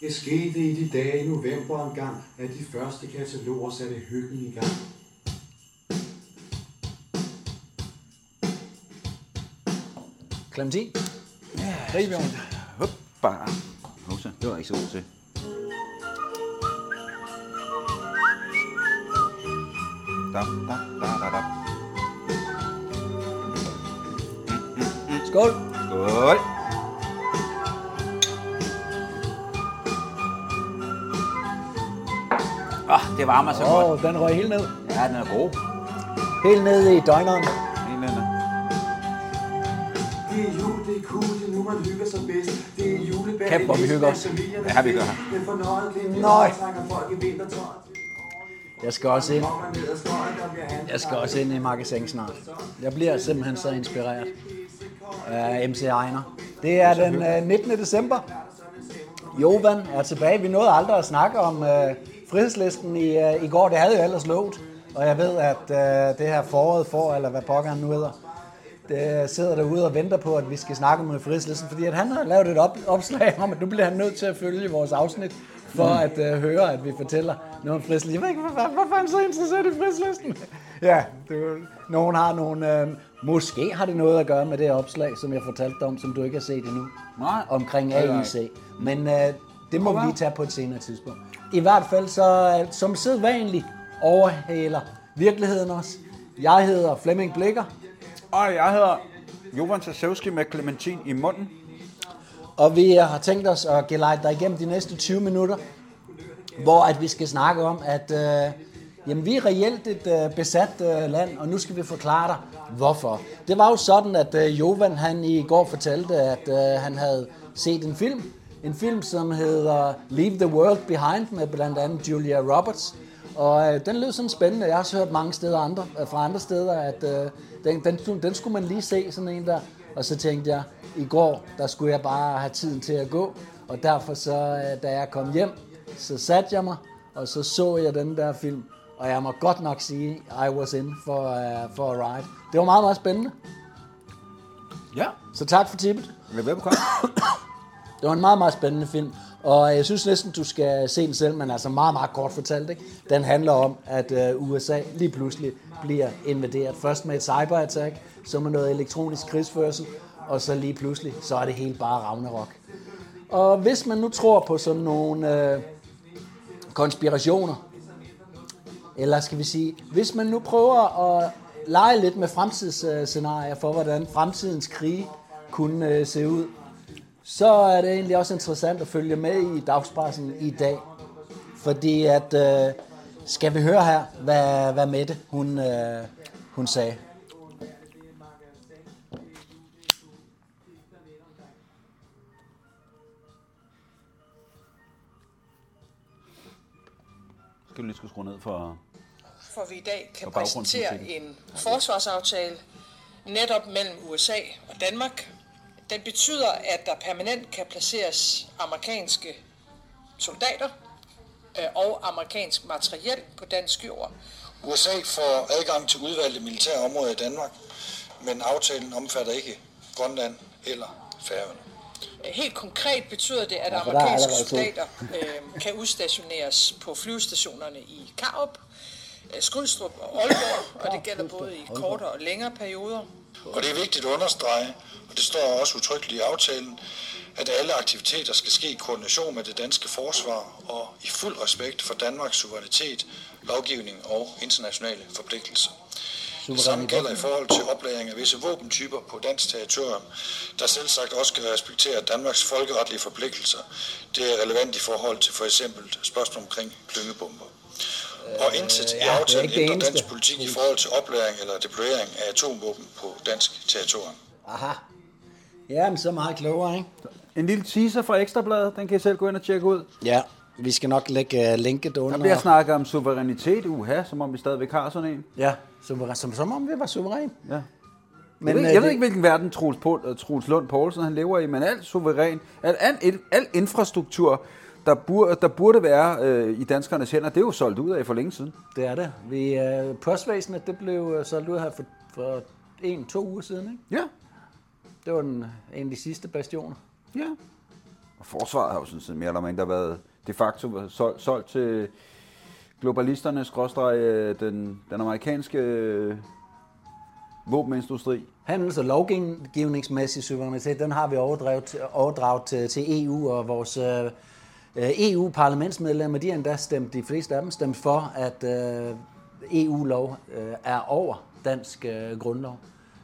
Det skete i de dage i november engang, at de første kataloger satte hyggen i gang. Clementin? Ja. Ribjørn. Hoppa. Hosa, det var ikke så god til. Da, da, da, da, da. Skål. Skål. Det varmer så Åh, godt. oh, den røg helt ned. Ja, den er god. Helt ned i døgneren. Helt ned. Det er jul, det er cool, det er nu, man hygger sig bedst. Det er julebag. Kæft, hvor vi hygger os. Ja, vi gør. Vintertøj. Jeg skal også ind. Jeg skal også ind i magasin snart. Jeg bliver simpelthen så inspireret af MC Ejner. Det er den øh, 19. december. Jovan er tilbage. Vi nåede aldrig at snakke om øh, frihedslisten i, øh, i går. Det havde jo ellers lovet. Og jeg ved, at øh, det her foråret får, eller hvad pokker han nu hedder, det sidder derude og venter på, at vi skal snakke om frihedslisten. Fordi at han har lavet et op, opslag om, at nu bliver han nødt til at følge vores afsnit, for at øh, høre, at vi fortæller noget om frihedslisten. Jeg ved ikke, hvorfor, hvorfor han så interesseret i frihedslisten? ja, det, nogen har nogle... Øh, måske har det noget at gøre med det opslag, som jeg fortalte dig om, som du ikke har set endnu. Nej. Omkring. AIC. Men øh, det må vi lige tage på et senere tidspunkt. I hvert fald så, som sædvanligt, overhaler virkeligheden os. Jeg hedder Flemming Blikker, Og jeg hedder Jovan Tasevski med Clementin i munden. Og vi har tænkt os at gelejte dig igennem de næste 20 minutter, hvor at vi skal snakke om, at øh, jamen, vi er reelt et øh, besat øh, land, og nu skal vi forklare dig, hvorfor. Det var jo sådan, at øh, Jovan han i går fortalte, at øh, han havde set en film. En film, som hedder Leave the World Behind, med blandt andet Julia Roberts. Og øh, den lød sådan spændende. Jeg har også hørt mange steder andre, øh, fra andre steder, at øh, den, den, den skulle man lige se, sådan en der. Og så tænkte jeg, i går, der skulle jeg bare have tiden til at gå. Og derfor så, øh, da jeg kom hjem, så satte jeg mig, og så så jeg den der film. Og jeg må godt nok sige, I was in for, uh, for a ride. Det var meget, meget spændende. Ja. Så tak for tippet. Velbekomme. Det var en meget, meget spændende film. Og jeg synes næsten, du skal se den selv, men altså meget, meget kort fortalt. Ikke? Den handler om, at øh, USA lige pludselig bliver invaderet. Først med et cyberattack, så med noget elektronisk krigsførsel, og så lige pludselig, så er det helt bare Ragnarok. Og hvis man nu tror på sådan nogle øh, konspirationer, eller skal vi sige, hvis man nu prøver at lege lidt med fremtidsscenarier for, hvordan fremtidens krige kunne øh, se ud, så er det egentlig også interessant at følge med i dagspressen i dag. Fordi at, øh, skal vi høre her, hvad, hvad Mette hun, øh, hun sagde. Skal du lige skulle skrue ned for... for vi i dag kan præsentere en forsvarsaftale netop mellem USA og Danmark. Den betyder, at der permanent kan placeres amerikanske soldater øh, og amerikansk materiel på dansk jord. USA får adgang til udvalgte militære områder i Danmark, men aftalen omfatter ikke Grønland eller Færøerne. Øh, Helt konkret betyder det, at er amerikanske soldater øh, kan udstationeres på flyvestationerne i Karup, Skrydstrup og Aalborg, og det gælder både i kortere og længere perioder. Og det er vigtigt at understrege, og det står også udtrykkeligt i aftalen, at alle aktiviteter skal ske i koordination med det danske forsvar og i fuld respekt for Danmarks suverænitet, lovgivning og internationale forpligtelser. Det samme gælder i forhold til oplæring af visse våbentyper på dansk territorium, der selv sagt også skal respektere Danmarks folkeretlige forpligtelser. Det er relevant i forhold til for eksempel spørgsmål omkring klyngebomber. Og intet i ja, er aftalen det ændrer dansk politik i forhold til oplæring eller deployering af atomvåben på dansk territorium. Aha. Ja, men så meget klogere, ikke? En lille teaser fra Ekstrabladet, den kan I selv gå ind og tjekke ud. Ja, vi skal nok lægge uh, linket under. Der bliver snakket om suverænitet, uha, som om vi stadigvæk har sådan en. Ja, suveræn, som, som om vi var suveræn. Ja. Men, Men, jeg, ved, øh, jeg ved det- ikke, hvilken verden Troels, Poul, uh, Troels Lund Poulsen han lever i, men alt suveræn, al, al, al infrastruktur, der, burde, der burde være øh, i danskernes hænder, det er jo solgt ud af for længe siden. Det er det. Vi, øh, postvæsenet, det blev øh, solgt ud her for, for en, to uger siden, ikke? Ja, Det var den, en af de sidste bastioner. ja. Og forsvaret har jo sådan set mere eller mindre været de facto solgt, solgt til globalisterne, skråstreg øh, den, den amerikanske øh, våbenindustri. Handels- og lovgivningsmæssig suverænitet, den har vi overdraget, overdraget til, til EU, og vores øh, Øh, EU-parlamentsmedlemmer, de har endda stemt, de fleste af dem stemt for, at øh, EU-lov øh, er over dansk grundlov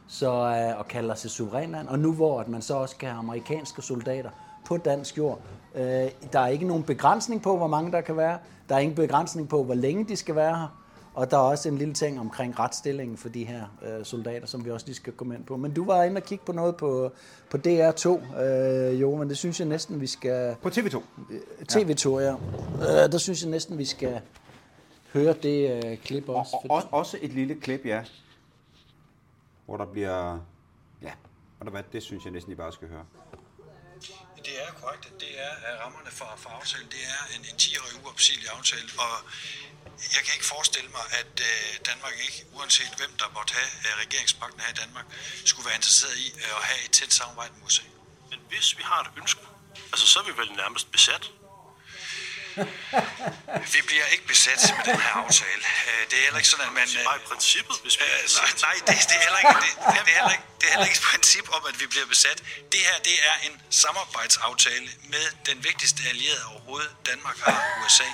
så, og kalder sig suveræn Og nu hvor at man så også kan have amerikanske soldater på dansk jord, der er ikke nogen begrænsning på, hvor mange der kan være. Der er ingen begrænsning på, hvor længe de skal være her. Og der er også en lille ting omkring retsstillingen for de her øh, soldater, som vi også lige skal komme ind på. Men du var inde og kigge på noget på, på DR2, øh, jo, men det synes jeg næsten, vi skal... På TV2. TV2, ja. Øh, der synes jeg næsten, vi skal høre det øh, klip også. Og, og, også et lille klip, ja. Hvor der bliver... Ja, og der hvad, det synes jeg næsten, I bare skal høre. Det er korrekt, at det er rammerne for, for aftalen. Det er en, en 10-årig uopsigelig aftale, og jeg kan ikke forestille mig, at øh, Danmark ikke, uanset hvem der måtte have øh, regeringsmagten her i Danmark, skulle være interesseret i øh, at have et tæt samarbejde med USA. Men hvis vi har et ønske, altså så er vi vel nærmest besat. Vi bliver ikke besat med den her aftale. Øh, Det er heller ikke sådan, at man... Bare i princippet, hvis vi Øh, besat. nej, nej det, det, er heller ikke, det, det, er heller ikke, det er heller ikke et princip om, at vi bliver besat. Det her, det er en samarbejdsaftale med den vigtigste allierede overhovedet, Danmark har, USA.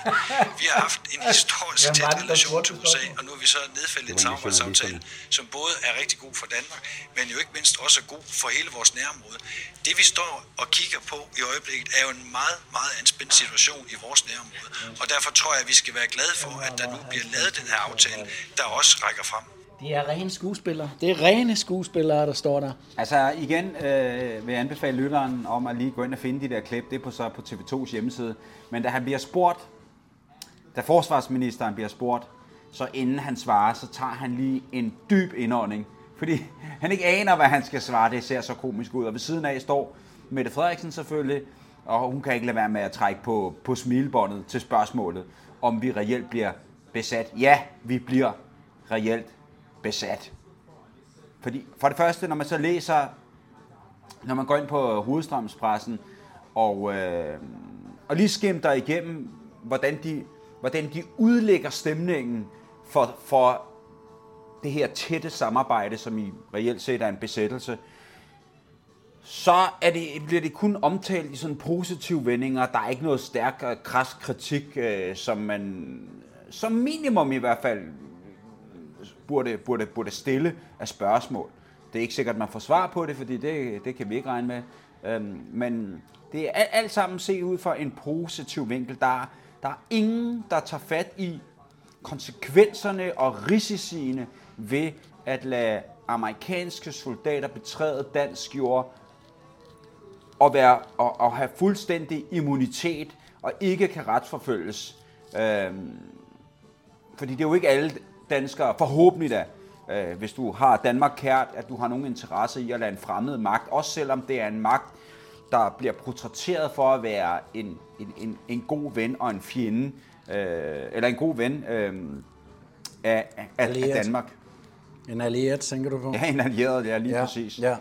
Vi har haft en historisk tæt relation til USA, og nu er vi så nedfældet en samarbejdsaftale, som både er rigtig god for Danmark, men jo ikke mindst også er god for hele vores nærområde. Det vi står og kigger på i øjeblikket, er jo en meget, meget anspændt situation i vores nærområde. Og derfor tror jeg, at vi skal være glade for, at der nu bliver lavet den her aftale, der også rækker frem. De er rene skuespillere. Det er rene skuespillere, der står der. Altså igen øh, vil jeg anbefale lytteren om at lige gå ind og finde de der klip. Det er på, så på TV2's hjemmeside. Men da han bliver spurgt, da forsvarsministeren bliver spurgt, så inden han svarer, så tager han lige en dyb indånding. Fordi han ikke aner, hvad han skal svare. Det ser så komisk ud. Og ved siden af står Mette Frederiksen selvfølgelig, og hun kan ikke lade være med at trække på, på smilebåndet til spørgsmålet, om vi reelt bliver besat. Ja, vi bliver reelt besat. Fordi for det første, når man så læser, når man går ind på hovedstrømspressen, og, øh, og lige skimter igennem, hvordan de, hvordan de udlægger stemningen for, for det her tætte samarbejde, som i reelt set er en besættelse, så er det, bliver det kun omtalt i sådan positive vendinger. Der er ikke noget stærk og kras kritik, øh, som man som minimum i hvert fald burde, burde, burde stille af spørgsmål. Det er ikke sikkert, at man får svar på det, fordi det, det kan vi ikke regne med. Øhm, men det er alt, alt sammen set ud fra en positiv vinkel. Der, der er ingen, der tager fat i konsekvenserne og risiciene ved at lade amerikanske soldater betræde dansk jord og, være, og, og have fuldstændig immunitet og ikke kan retsforfølges. Øhm, fordi det er jo ikke alle danskere, forhåbentlig da, øh, hvis du har Danmark kært, at du har nogen interesse i at lade en fremmed magt, også selvom det er en magt, der bliver portrætteret for at være en, en, en, en god ven og en fjende, øh, eller en god ven øh, af, af, af. Danmark. En allieret, tænker du på? Ja, en allieret, ja, lige ja. præcis. Ja.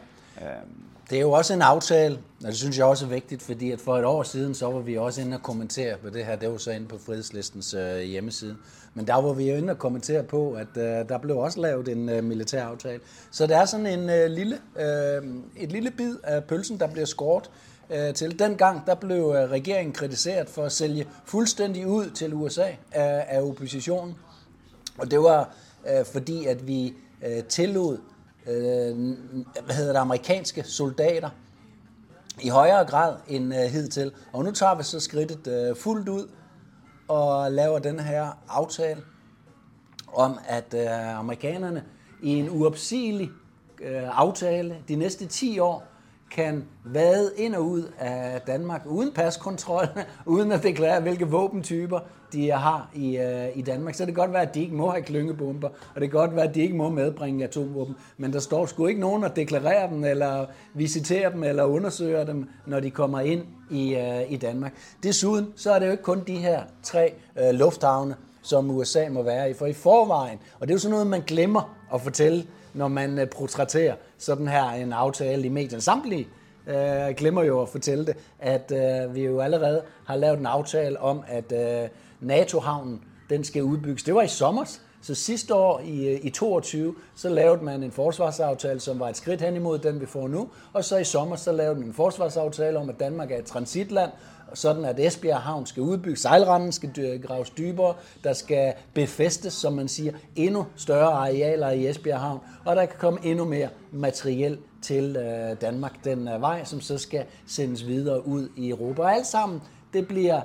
Det er jo også en aftale, og det synes jeg også er vigtigt, fordi at for et år siden, så var vi også inde og kommentere på det her. Det var så inde på Fredslistens øh, hjemmeside. Men der var vi jo inde og kommentere på, at øh, der blev også lavet en øh, militær aftale. Så det er sådan en øh, lille, øh, et lille bid af pølsen, der bliver skåret øh, til. Dengang der blev øh, regeringen kritiseret for at sælge fuldstændig ud til USA af, af oppositionen. Og det var øh, fordi, at vi øh, tillod øh, hvad hedder det, amerikanske soldater i højere grad end øh, hidtil. Og nu tager vi så skridtet øh, fuldt ud og laver den her aftale om, at øh, amerikanerne i en uopsigelig øh, aftale de næste 10 år kan vade ind og ud af Danmark uden paskontrol, uden at deklarere, hvilke våbentyper de har i, øh, i Danmark. Så det kan godt være, at de ikke må have klyngebomber, og det kan godt være, at de ikke må medbringe atomvåben, men der står sgu ikke nogen at deklarere dem, eller visitere dem, eller undersøge dem, når de kommer ind i, øh, i Danmark. Desuden, så er det jo ikke kun de her tre øh, lufthavne, som USA må være i. For i forvejen, og det er jo sådan noget, man glemmer at fortælle, når man øh, portrætterer sådan her en aftale i medierne. Samtlige øh, glemmer jo at fortælle det, at øh, vi jo allerede har lavet en aftale om, at øh, NATO-havnen, den skal udbygges. Det var i sommer, så sidste år i, øh, i 22, så lavede man en forsvarsaftale, som var et skridt hen imod den, vi får nu. Og så i sommer, så lavede man en forsvarsaftale om, at Danmark er et transitland, sådan at Esbjerg Havn skal udbygges, sejlranden skal graves dybere, der skal befæstes, som man siger, endnu større arealer i Esbjerg Havn, og der kan komme endnu mere materiel til øh, Danmark den øh, vej, som så skal sendes videre ud i Europa. Og alt sammen, det bliver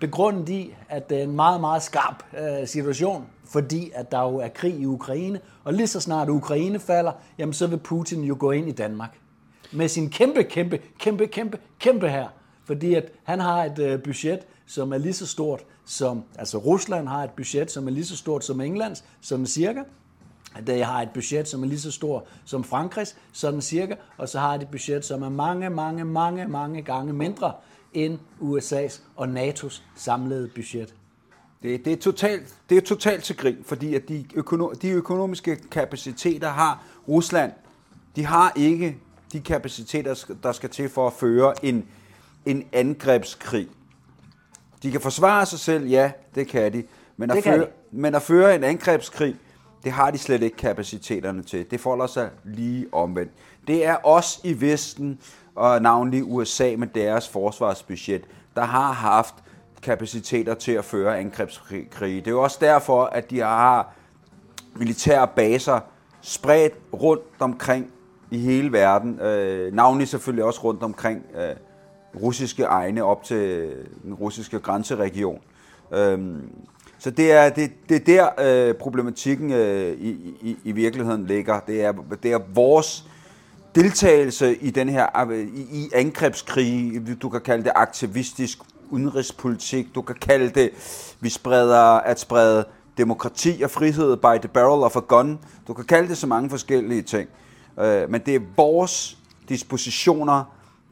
begrundet i, at det er en meget, meget skarp øh, situation, fordi at der jo er krig i Ukraine, og lige så snart Ukraine falder, jamen så vil Putin jo gå ind i Danmark med sin kæmpe, kæmpe, kæmpe, kæmpe, kæmpe her. Fordi at han har et øh, budget, som er lige så stort som, altså Rusland har et budget, som er lige så stort som Englands, sådan cirka. At har et budget, som er lige så stort som Frankrigs, sådan cirka, og så har de et budget, som er mange, mange, mange, mange gange mindre end USA's og NATO's samlede budget. Det, det, er totalt, det er totalt til grin, fordi at de, økono, de økonomiske kapaciteter har Rusland. De har ikke de kapaciteter, der skal til for at føre en, en angrebskrig. De kan forsvare sig selv, ja, det kan de. Men at, Det føre, de. men at føre en angrebskrig, det har de slet ikke kapaciteterne til. Det folder sig lige omvendt. Det er os i Vesten, og navnlig USA med deres forsvarsbudget, der har haft kapaciteter til at føre angrebskrig. Det er jo også derfor, at de har militære baser spredt rundt omkring i hele verden. Øh, navnlig selvfølgelig også rundt omkring øh, russiske egne op til den russiske grænseregion. Øhm, så det er, det, det er der øh, problematikken øh, i, i, i virkeligheden ligger. Det er, det er vores deltagelse i den her øh, i, i angrebskrig. Du kan kalde det aktivistisk udenrigspolitik. Du kan kalde det, vi spreder at sprede demokrati og frihed by the barrel of a gun. Du kan kalde det så mange forskellige ting. Øh, men det er vores dispositioner,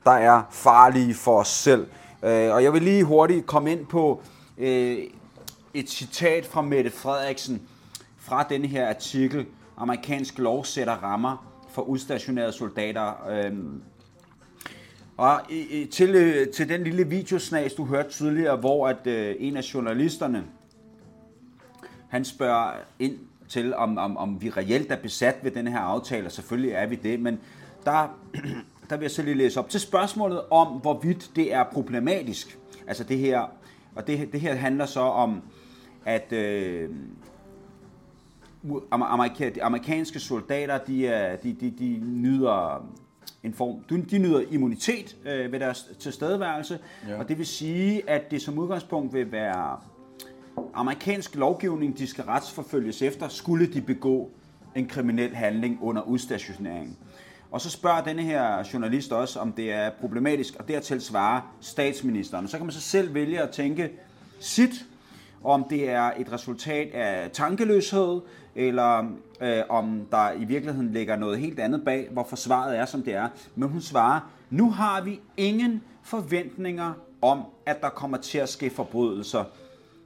der er farlige for os selv. Øh, og jeg vil lige hurtigt komme ind på øh, et citat fra Mette Frederiksen fra denne her artikel, amerikansk lov sætter rammer for udstationerede soldater. Øhm, og i, til, øh, til den lille videosnas, du hørte tidligere, hvor at øh, en af journalisterne, han spørger ind til, om, om, om vi reelt er besat ved den her aftale, og selvfølgelig er vi det, men der, der vil jeg så lige læse op til spørgsmålet om, hvorvidt det er problematisk. Altså det her, og det, det her handler så om, at øh, amerika, de amerikanske soldater, de, de, de, de nyder en form, de, de nyder immunitet øh, ved deres tilstedeværelse, ja. og det vil sige, at det som udgangspunkt vil være amerikansk lovgivning, de skal retsforfølges efter, skulle de begå en kriminel handling under udstationering. Og så spørger denne her journalist også, om det er problematisk, og dertil svarer statsministeren. Så kan man så selv vælge at tænke sit, om det er et resultat af tankeløshed, eller øh, om der i virkeligheden ligger noget helt andet bag, hvor forsvaret er, som det er. Men hun svarer, nu har vi ingen forventninger om, at der kommer til at ske forbrydelser.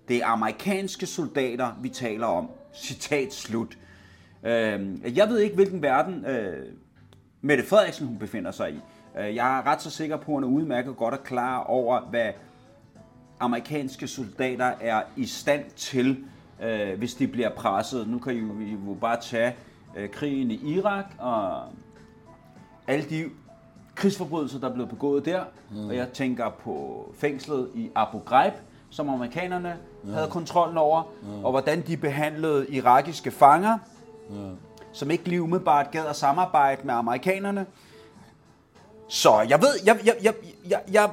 Det er amerikanske soldater, vi taler om. Citat slut. Øh, jeg ved ikke, hvilken verden øh, Mette Frederiksen hun befinder sig i. Øh, jeg er ret så sikker på, at hun er udmærket godt og klar over, hvad amerikanske soldater er i stand til, øh, hvis de bliver presset. Nu kan I jo, I jo bare tage øh, krigen i Irak og alle de krigsforbrydelser, der er blevet begået der. Mm. Og jeg tænker på fængslet i Abu Ghraib, som amerikanerne ja. havde kontrollen over, ja. og hvordan de behandlede irakiske fanger, ja. Som ikke lige umiddelbart gad at samarbejde med amerikanerne. Så jeg ved, jeg, jeg, jeg, jeg, jeg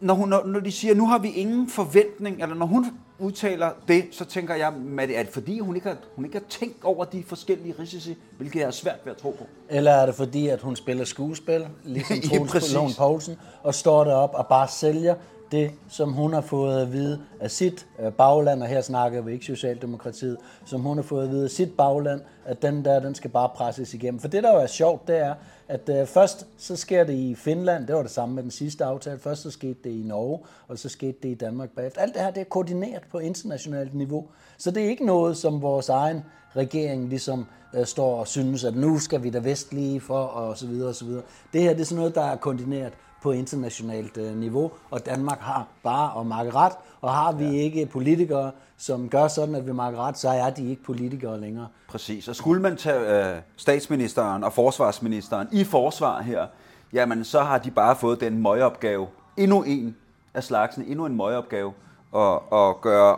når, hun, når, når de siger, nu har vi ingen forventning, eller når hun udtaler det, så tænker jeg, at det er det fordi, hun ikke, har, hun ikke har tænkt over de forskellige risici, hvilket jeg er svært ved at tro på. Eller er det fordi, at hun spiller skuespil, ligesom Ja, Troels. Lund Poulsen, og står derop og bare sælger det, som hun har fået at vide af sit øh, bagland, og her snakker vi ikke Socialdemokratiet, som hun har fået at vide af sit bagland, at den der, den skal bare presses igennem. For det, der jo er sjovt, det er, at øh, først så sker det i Finland, det var det samme med den sidste aftale, først så skete det i Norge, og så skete det i Danmark bagefter. Alt det her det er koordineret på internationalt niveau, så det er ikke noget, som vores egen regering ligesom øh, står og synes, at nu skal vi da vestlige for, og så videre og så videre. Det her det er sådan noget, der er koordineret på internationalt øh, niveau, og Danmark har bare at makke ret, og har vi ja. ikke politikere, som gør sådan, at vi makker ret, så er de ikke politikere længere. Præcis, og skulle man tage øh, statsministeren og forsvarsministeren i forsvar her, jamen så har de bare fået den møgeopgave, endnu en af slagsen, endnu en møgeopgave, og, og gøre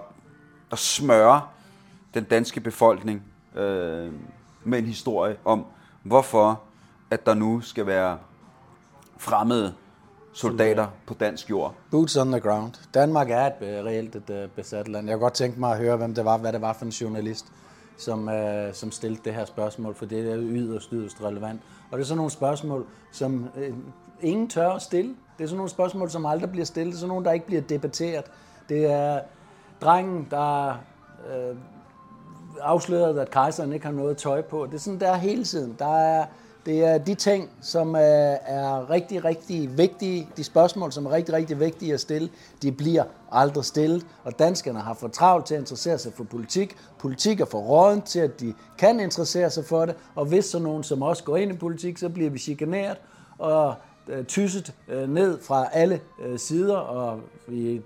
og smøre den danske befolkning øh, med en historie om, hvorfor at der nu skal være fremmede soldater på dansk jord. Boots on the ground. Danmark er et øh, reelt et øh, besat land. Jeg kunne godt tænke mig at høre, hvem det var, hvad det var for en journalist, som, øh, som stillede det her spørgsmål, for det er yderst, yderst relevant. Og det er sådan nogle spørgsmål, som øh, ingen tør at stille. Det er sådan nogle spørgsmål, som aldrig bliver stillet. Det er sådan nogle, der ikke bliver debatteret. Det er drengen, der øh, afslørede, at kejseren ikke har noget tøj på. Det er sådan, der hele tiden. Der er det er de ting, som øh, er rigtig, rigtig vigtige, de spørgsmål, som er rigtig, rigtig vigtige at stille, de bliver aldrig stillet. Og danskerne har for travlt til at interessere sig for politik. Politik er for råden til, at de kan interessere sig for det. Og hvis så nogen, som os går ind i politik, så bliver vi chikaneret og øh, tysset øh, ned fra alle øh, sider, og vi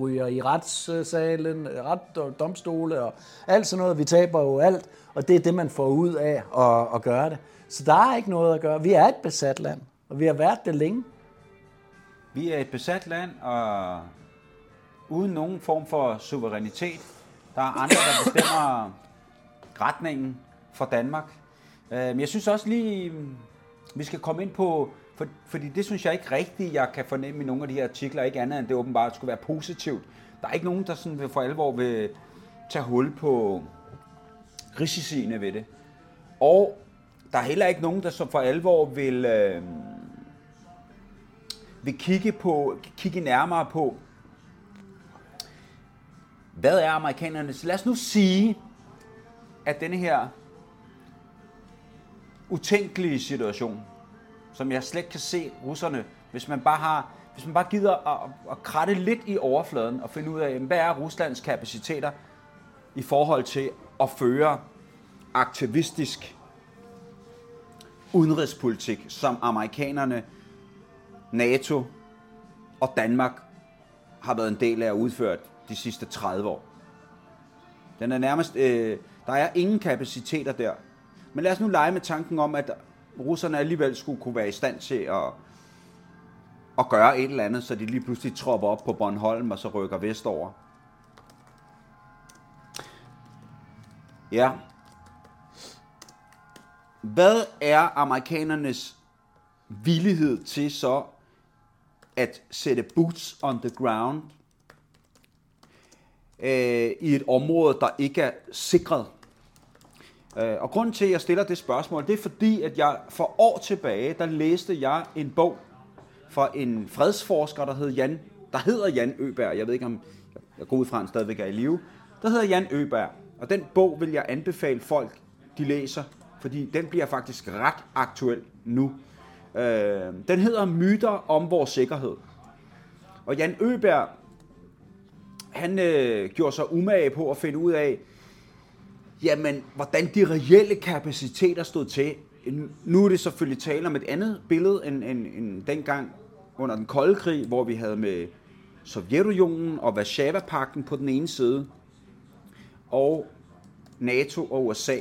ryger i retssalen, ret domstole og alt sådan noget. Vi taber jo alt, og det er det, man får ud af at, at gøre det. Så der er ikke noget at gøre. Vi er et besat land, og vi har været det længe. Vi er et besat land, og uden nogen form for suverænitet. Der er andre, der bestemmer retningen for Danmark. Men jeg synes også lige, vi skal komme ind på, for, fordi det synes jeg ikke rigtigt, jeg kan fornemme i nogle af de her artikler, ikke andet end det åbenbart skulle være positivt. Der er ikke nogen, der sådan for alvor vil tage hul på risiciene ved det. Og der er heller ikke nogen, der så for alvor vil, øh, vil kigge, på, kigge nærmere på, hvad er amerikanernes... Lad os nu sige, at denne her utænkelige situation, som jeg slet kan se russerne, hvis man bare har, hvis man bare gider at, at kratte lidt i overfladen og finde ud af, hvad er Ruslands kapaciteter i forhold til at føre aktivistisk udenrigspolitik, som amerikanerne, NATO og Danmark har været en del af at udføre de sidste 30 år. Den er nærmest, øh, der er ingen kapaciteter der. Men lad os nu lege med tanken om, at russerne alligevel skulle kunne være i stand til at, at gøre et eller andet, så de lige pludselig tropper op på Bornholm og så rykker vestover. Ja, hvad er amerikanernes villighed til så at sætte boots on the ground øh, i et område, der ikke er sikret? Øh, og grunden til, at jeg stiller det spørgsmål, det er fordi, at jeg for år tilbage, der læste jeg en bog fra en fredsforsker, der, hed Jan, der hedder Jan Øberg. Jeg ved ikke, om jeg går ud fra, han stadigvæk er i live. Der hedder Jan Øberg. Og den bog vil jeg anbefale folk, de læser fordi den bliver faktisk ret aktuel nu. Øh, den hedder Myter om vores sikkerhed. Og Jan Øberg, han øh, gjorde sig umage på at finde ud af, jamen, hvordan de reelle kapaciteter stod til. Nu er det selvfølgelig tale om et andet billede end, end, end dengang under den kolde krig, hvor vi havde med Sovjetunionen og Varsava-pakten på den ene side, og NATO og USA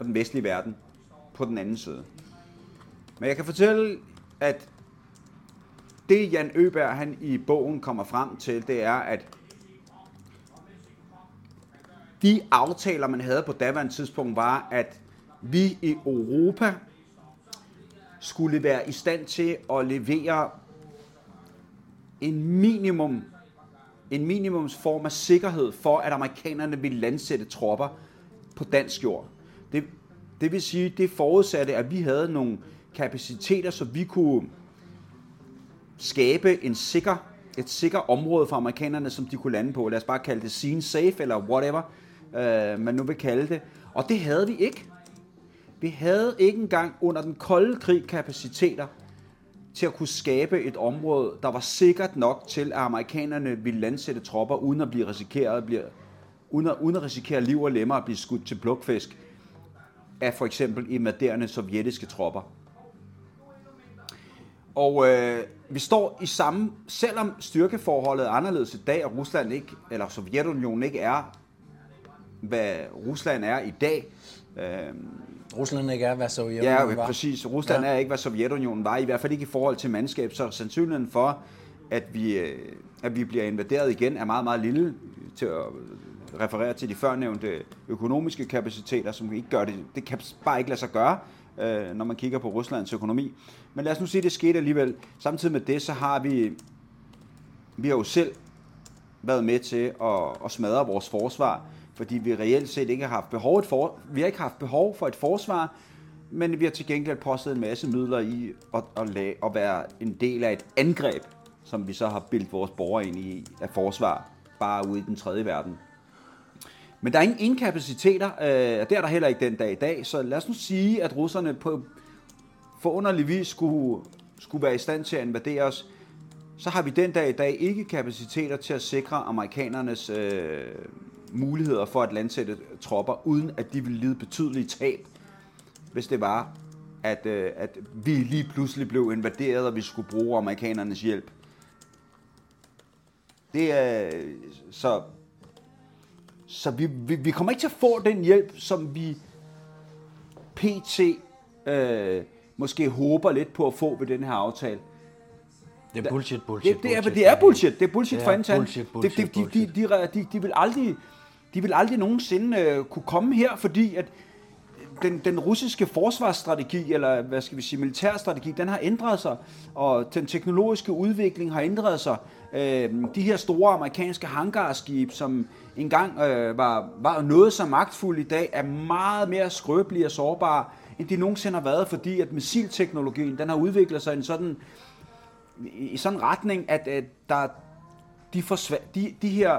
og den vestlige verden på den anden side. Men jeg kan fortælle, at det Jan Øberg han i bogen kommer frem til, det er, at de aftaler, man havde på daværende tidspunkt, var, at vi i Europa skulle være i stand til at levere en minimum en minimumsform af sikkerhed for, at amerikanerne ville landsætte tropper på dansk jord. Det, det vil sige, det forudsatte, at vi havde nogle kapaciteter, så vi kunne skabe en sikker, et sikker område for amerikanerne, som de kunne lande på. Lad os bare kalde det scene safe, eller whatever, øh, man nu vil kalde det. Og det havde vi ikke. Vi havde ikke engang under den kolde krig kapaciteter til at kunne skabe et område, der var sikkert nok til, at amerikanerne ville landsætte tropper, uden at blive risikeret, blive, uden, at, uden at risikere liv og lemmer at blive skudt til plukfisk af for eksempel invaderende sovjetiske tropper. Og øh, vi står i samme, selvom styrkeforholdet er anderledes i dag, og Rusland ikke, eller Sovjetunionen ikke er, hvad Rusland er i dag. Øh, Rusland ikke er, hvad Sovjetunionen ja, var. præcis. Rusland Ja. ja. er ikke, hvad Sovjetunionen var, i hvert fald ikke i forhold til mandskab, så sandsynligheden for, at vi, øh, at vi bliver invaderet igen, er meget, meget lille til at refererer til de førnævnte økonomiske kapaciteter, som ikke gør det. Det kan bare ikke lade sig gøre, øh, når man kigger på Ruslands økonomi. Men lad os nu sige, at det skete alligevel. Samtidig med det, så har vi, vi har jo selv været med til at, at smadre vores forsvar, fordi vi reelt set ikke har haft behov, et for, vi har ikke haft behov for et forsvar, men vi har til gengæld postet en masse midler i at, at, lage, at være en del af et angreb, som vi så har bildt vores borgere ind i af forsvar, bare ude i den tredje verden. Men der er ingen inkapaciteter, øh, og det er der heller ikke den dag i dag, så lad os nu sige, at russerne på forunderlig vis skulle, skulle være i stand til at invadere os, så har vi den dag i dag ikke kapaciteter til at sikre amerikanernes øh, muligheder for at landsætte tropper, uden at de ville lide betydelige tab, hvis det var, at, øh, at vi lige pludselig blev invaderet, og vi skulle bruge amerikanernes hjælp. Det er så så vi, vi, vi kommer ikke til at få den hjælp, som vi pt. Øh, måske håber lidt på at få ved den her aftale. Det er bullshit, bullshit, Det, det, er, bullshit. det er bullshit. Det er bullshit Det for er antal. bullshit, bullshit, de, de, de, de, de, de, de, vil aldrig, de vil aldrig nogensinde øh, kunne komme her, fordi at den, den russiske forsvarsstrategi, eller hvad skal vi sige, militærstrategi, den har ændret sig, og den teknologiske udvikling har ændret sig. Øh, de her store amerikanske hangarskib, som engang øh, var, var noget så magtfulde i dag, er meget mere skrøbelige og sårbare, end de nogensinde har været, fordi at missilteknologien, den har udviklet sig i en sådan, i sådan en retning, at, at der, de, forsva- de, de her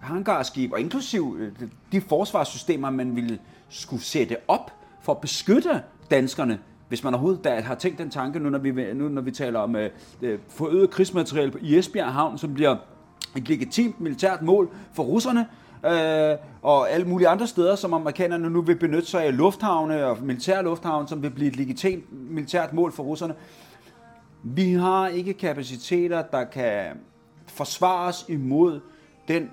hangarskib, og inklusiv øh, de forsvarssystemer, man ville skulle sætte op for at beskytte danskerne, hvis man overhovedet da har tænkt den tanke, nu når vi, nu, når vi taler om øh, øh, forøget krigsmateriel i Esbjerg Havn, som bliver et legitimt militært mål for russerne, øh, og alle mulige andre steder, som amerikanerne nu vil benytte sig af lufthavne og militære lufthavne, som vil blive et legitimt militært mål for russerne. Vi har ikke kapaciteter, der kan forsvares imod den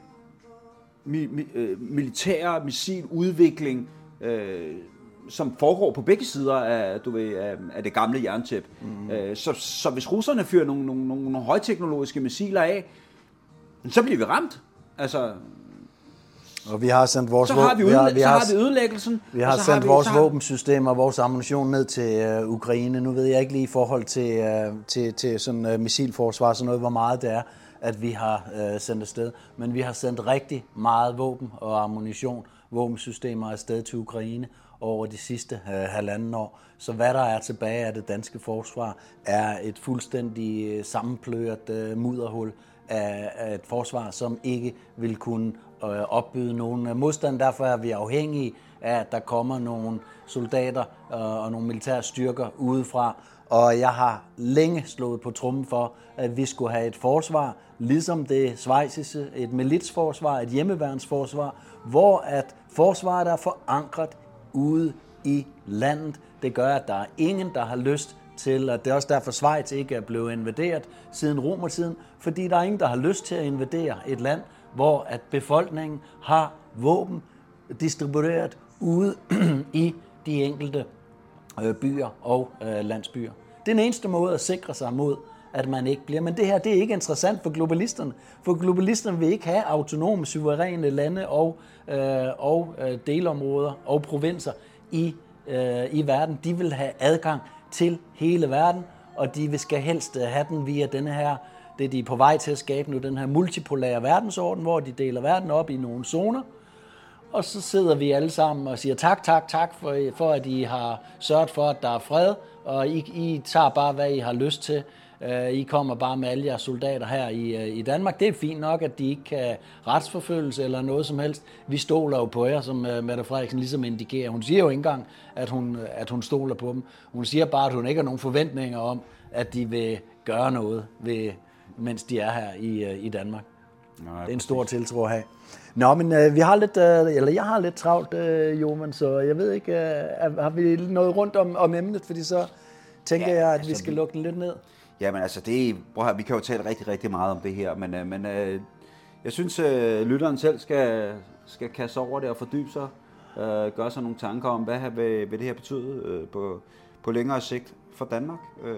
mi, mi, øh, militære missiludvikling, øh, som foregår på begge sider af, du ved, af, af det gamle jerntæp. Mm. Øh, så, så hvis russerne fyrer nogle, nogle, nogle, nogle højteknologiske missiler af, så bliver vi ramt. Altså, Og vi har sendt vores så har vi, våben- udlæ- har, vi så har, har vi ødelæggelsen. vi har sendt vi- vores så har- våbensystemer og vores ammunition ned til øh, Ukraine. Nu ved jeg ikke lige i forhold til, øh, til, til sådan øh, missilforsvar og sådan noget, hvor meget det er, at vi har øh, sendt afsted. Men vi har sendt rigtig meget våben og ammunition, våbensystemer afsted til Ukraine over de sidste øh, halvanden år. Så hvad der er tilbage af det danske forsvar, er et fuldstændig øh, sammenpløret øh, mudderhul af, af et forsvar, som ikke vil kunne øh, opbyde nogen øh, modstand. Derfor er vi afhængige at der kommer nogle soldater øh, og nogle militære styrker udefra. Og jeg har længe slået på trummen for, at vi skulle have et forsvar, ligesom det svejsiske, et militsforsvar, et hjemmeværnsforsvar, hvor at forsvaret er forankret ude i landet. Det gør, at der er ingen, der har lyst til, at det er også derfor Schweiz ikke er blevet invaderet siden romertiden, fordi der er ingen, der har lyst til at invadere et land, hvor at befolkningen har våben distribueret ude i de enkelte øh, byer og øh, landsbyer. Det er den eneste måde at sikre sig mod, at man ikke bliver. Men det her det er ikke interessant for globalisterne, for globalisterne vil ikke have autonome, suveræne lande og, øh, og øh, delområder og provinser i, øh, i verden. De vil have adgang til hele verden, og de vil skal helst have den via denne her, det de er på vej til at skabe nu, den her multipolære verdensorden, hvor de deler verden op i nogle zoner, og så sidder vi alle sammen og siger tak, tak, tak for, for at I har sørget for, at der er fred, og I, I tager bare, hvad I har lyst til Øh, I kommer bare med alle jeres soldater her i, øh, i Danmark. Det er fint nok, at de ikke kan retsforfølges eller noget som helst. Vi stoler jo på jer, som øh, Mette Frederiksen ligesom indikerer. Hun siger jo ikke engang, at hun, at hun stoler på dem. Hun siger bare, at hun ikke har nogen forventninger om, at de vil gøre noget, ved, mens de er her i, i Danmark. Nej, Det er en stor tiltro at have. Nå, men øh, vi har lidt, øh, eller jeg har lidt travlt, øh, Joman, så jeg ved ikke, øh, har vi noget rundt om, om emnet, fordi så tænker Ja, jeg, at vi altså, skal vi- lukke den lidt ned. Jamen altså, det prøv vi kan jo tale rigtig, rigtig meget om det her, men, øh, men øh, jeg synes, øh, lytteren selv skal, skal kaste over det og fordybe sig, øh, gøre sig nogle tanker om, hvad her vil, vil det her betyde øh, på, på længere sigt for Danmark. Øh,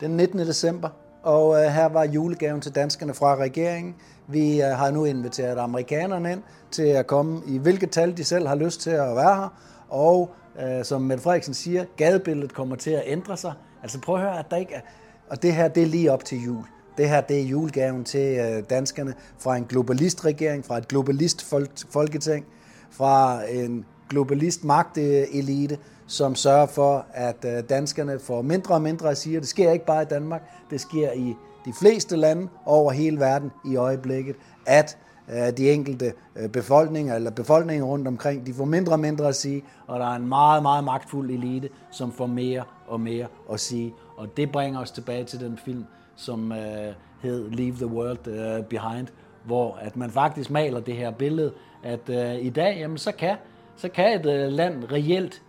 Den 19. december, og øh, her var julegaven til danskerne fra regeringen. Vi øh, har nu inviteret amerikanerne ind til at komme i hvilket tal de selv har lyst til at være her. Og øh, som Mette Frederiksen siger, gadebilledet kommer til at ændre sig. Altså prøv at høre, at der ikke er... Og det her, det er lige op til jul. Det her, det er julegaven til øh, danskerne fra en globalistregering, fra et globalist-folketing, fra en globalist magtelite, som sørger for, at øh, danskerne får mindre og mindre at sige. Det sker ikke bare i Danmark, det sker i de fleste lande over hele verden i øjeblikket, at øh, de enkelte øh, befolkninger eller befolkningen rundt omkring, de får mindre og mindre at sige, og der er en meget, meget magtfuld elite, som får mere og mere at sige. Og det bringer os tilbage til den film, som øh, hed Leave the World øh, Behind, hvor at man faktisk maler det her billede, at øh, i dag, jamen, så kan, så kan et øh, land reelt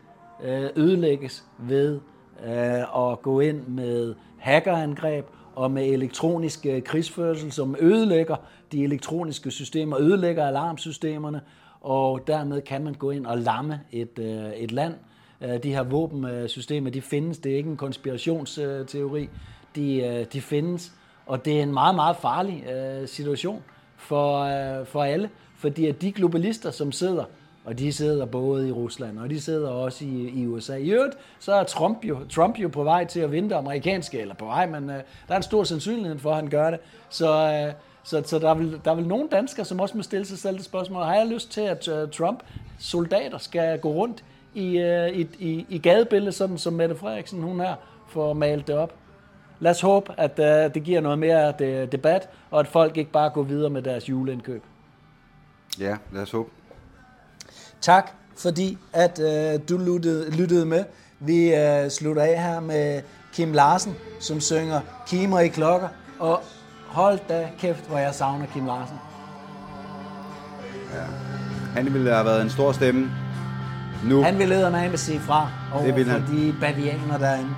øh, ødelægges ved øh, at gå ind med hackerangreb og med elektronisk øh, krigsførsel, som ødelægger de elektroniske systemer, ødelægger alarmsystemerne, og dermed kan man gå ind og lamme et, øh, et land. Øh, de her våbensystemer, de findes, det er ikke en konspirationsteori, de, øh, de findes, og det er en meget, meget farlig øh, situation for, øh, for alle, fordi at de globalister, som sidder, og de sidder både i Rusland, og de sidder også i, i USA. I øvrigt, så er Trump jo, Trump jo på vej til at vinde det amerikanske, eller på vej, men øh, der er en stor sandsynlighed for, at han gør det. Så, øh, så, så der, er vel, der er vel nogle danskere, som også må stille sig selv det spørgsmål, har jeg lyst til, at øh, Trump soldater skal gå rundt i, øh, i, i, i gadebilledet, sådan som Mette Frederiksen, hun her, får malet det op? Lad os håbe, at øh, det giver noget mere de, debat, og at folk ikke bare går videre med deres juleindkøb. ja, lad os håbe. Tak, fordi at øh, du lyttede, lyttede med. Vi øh, slutter af her med Kim Larsen, som synger Kimer i klokker. Og hold da kæft, hvor jeg savner Kim Larsen. Han ville have været en stor stemme. Nu, Han vil lede med at sige fra over Det vil for han. de bavianer derinde.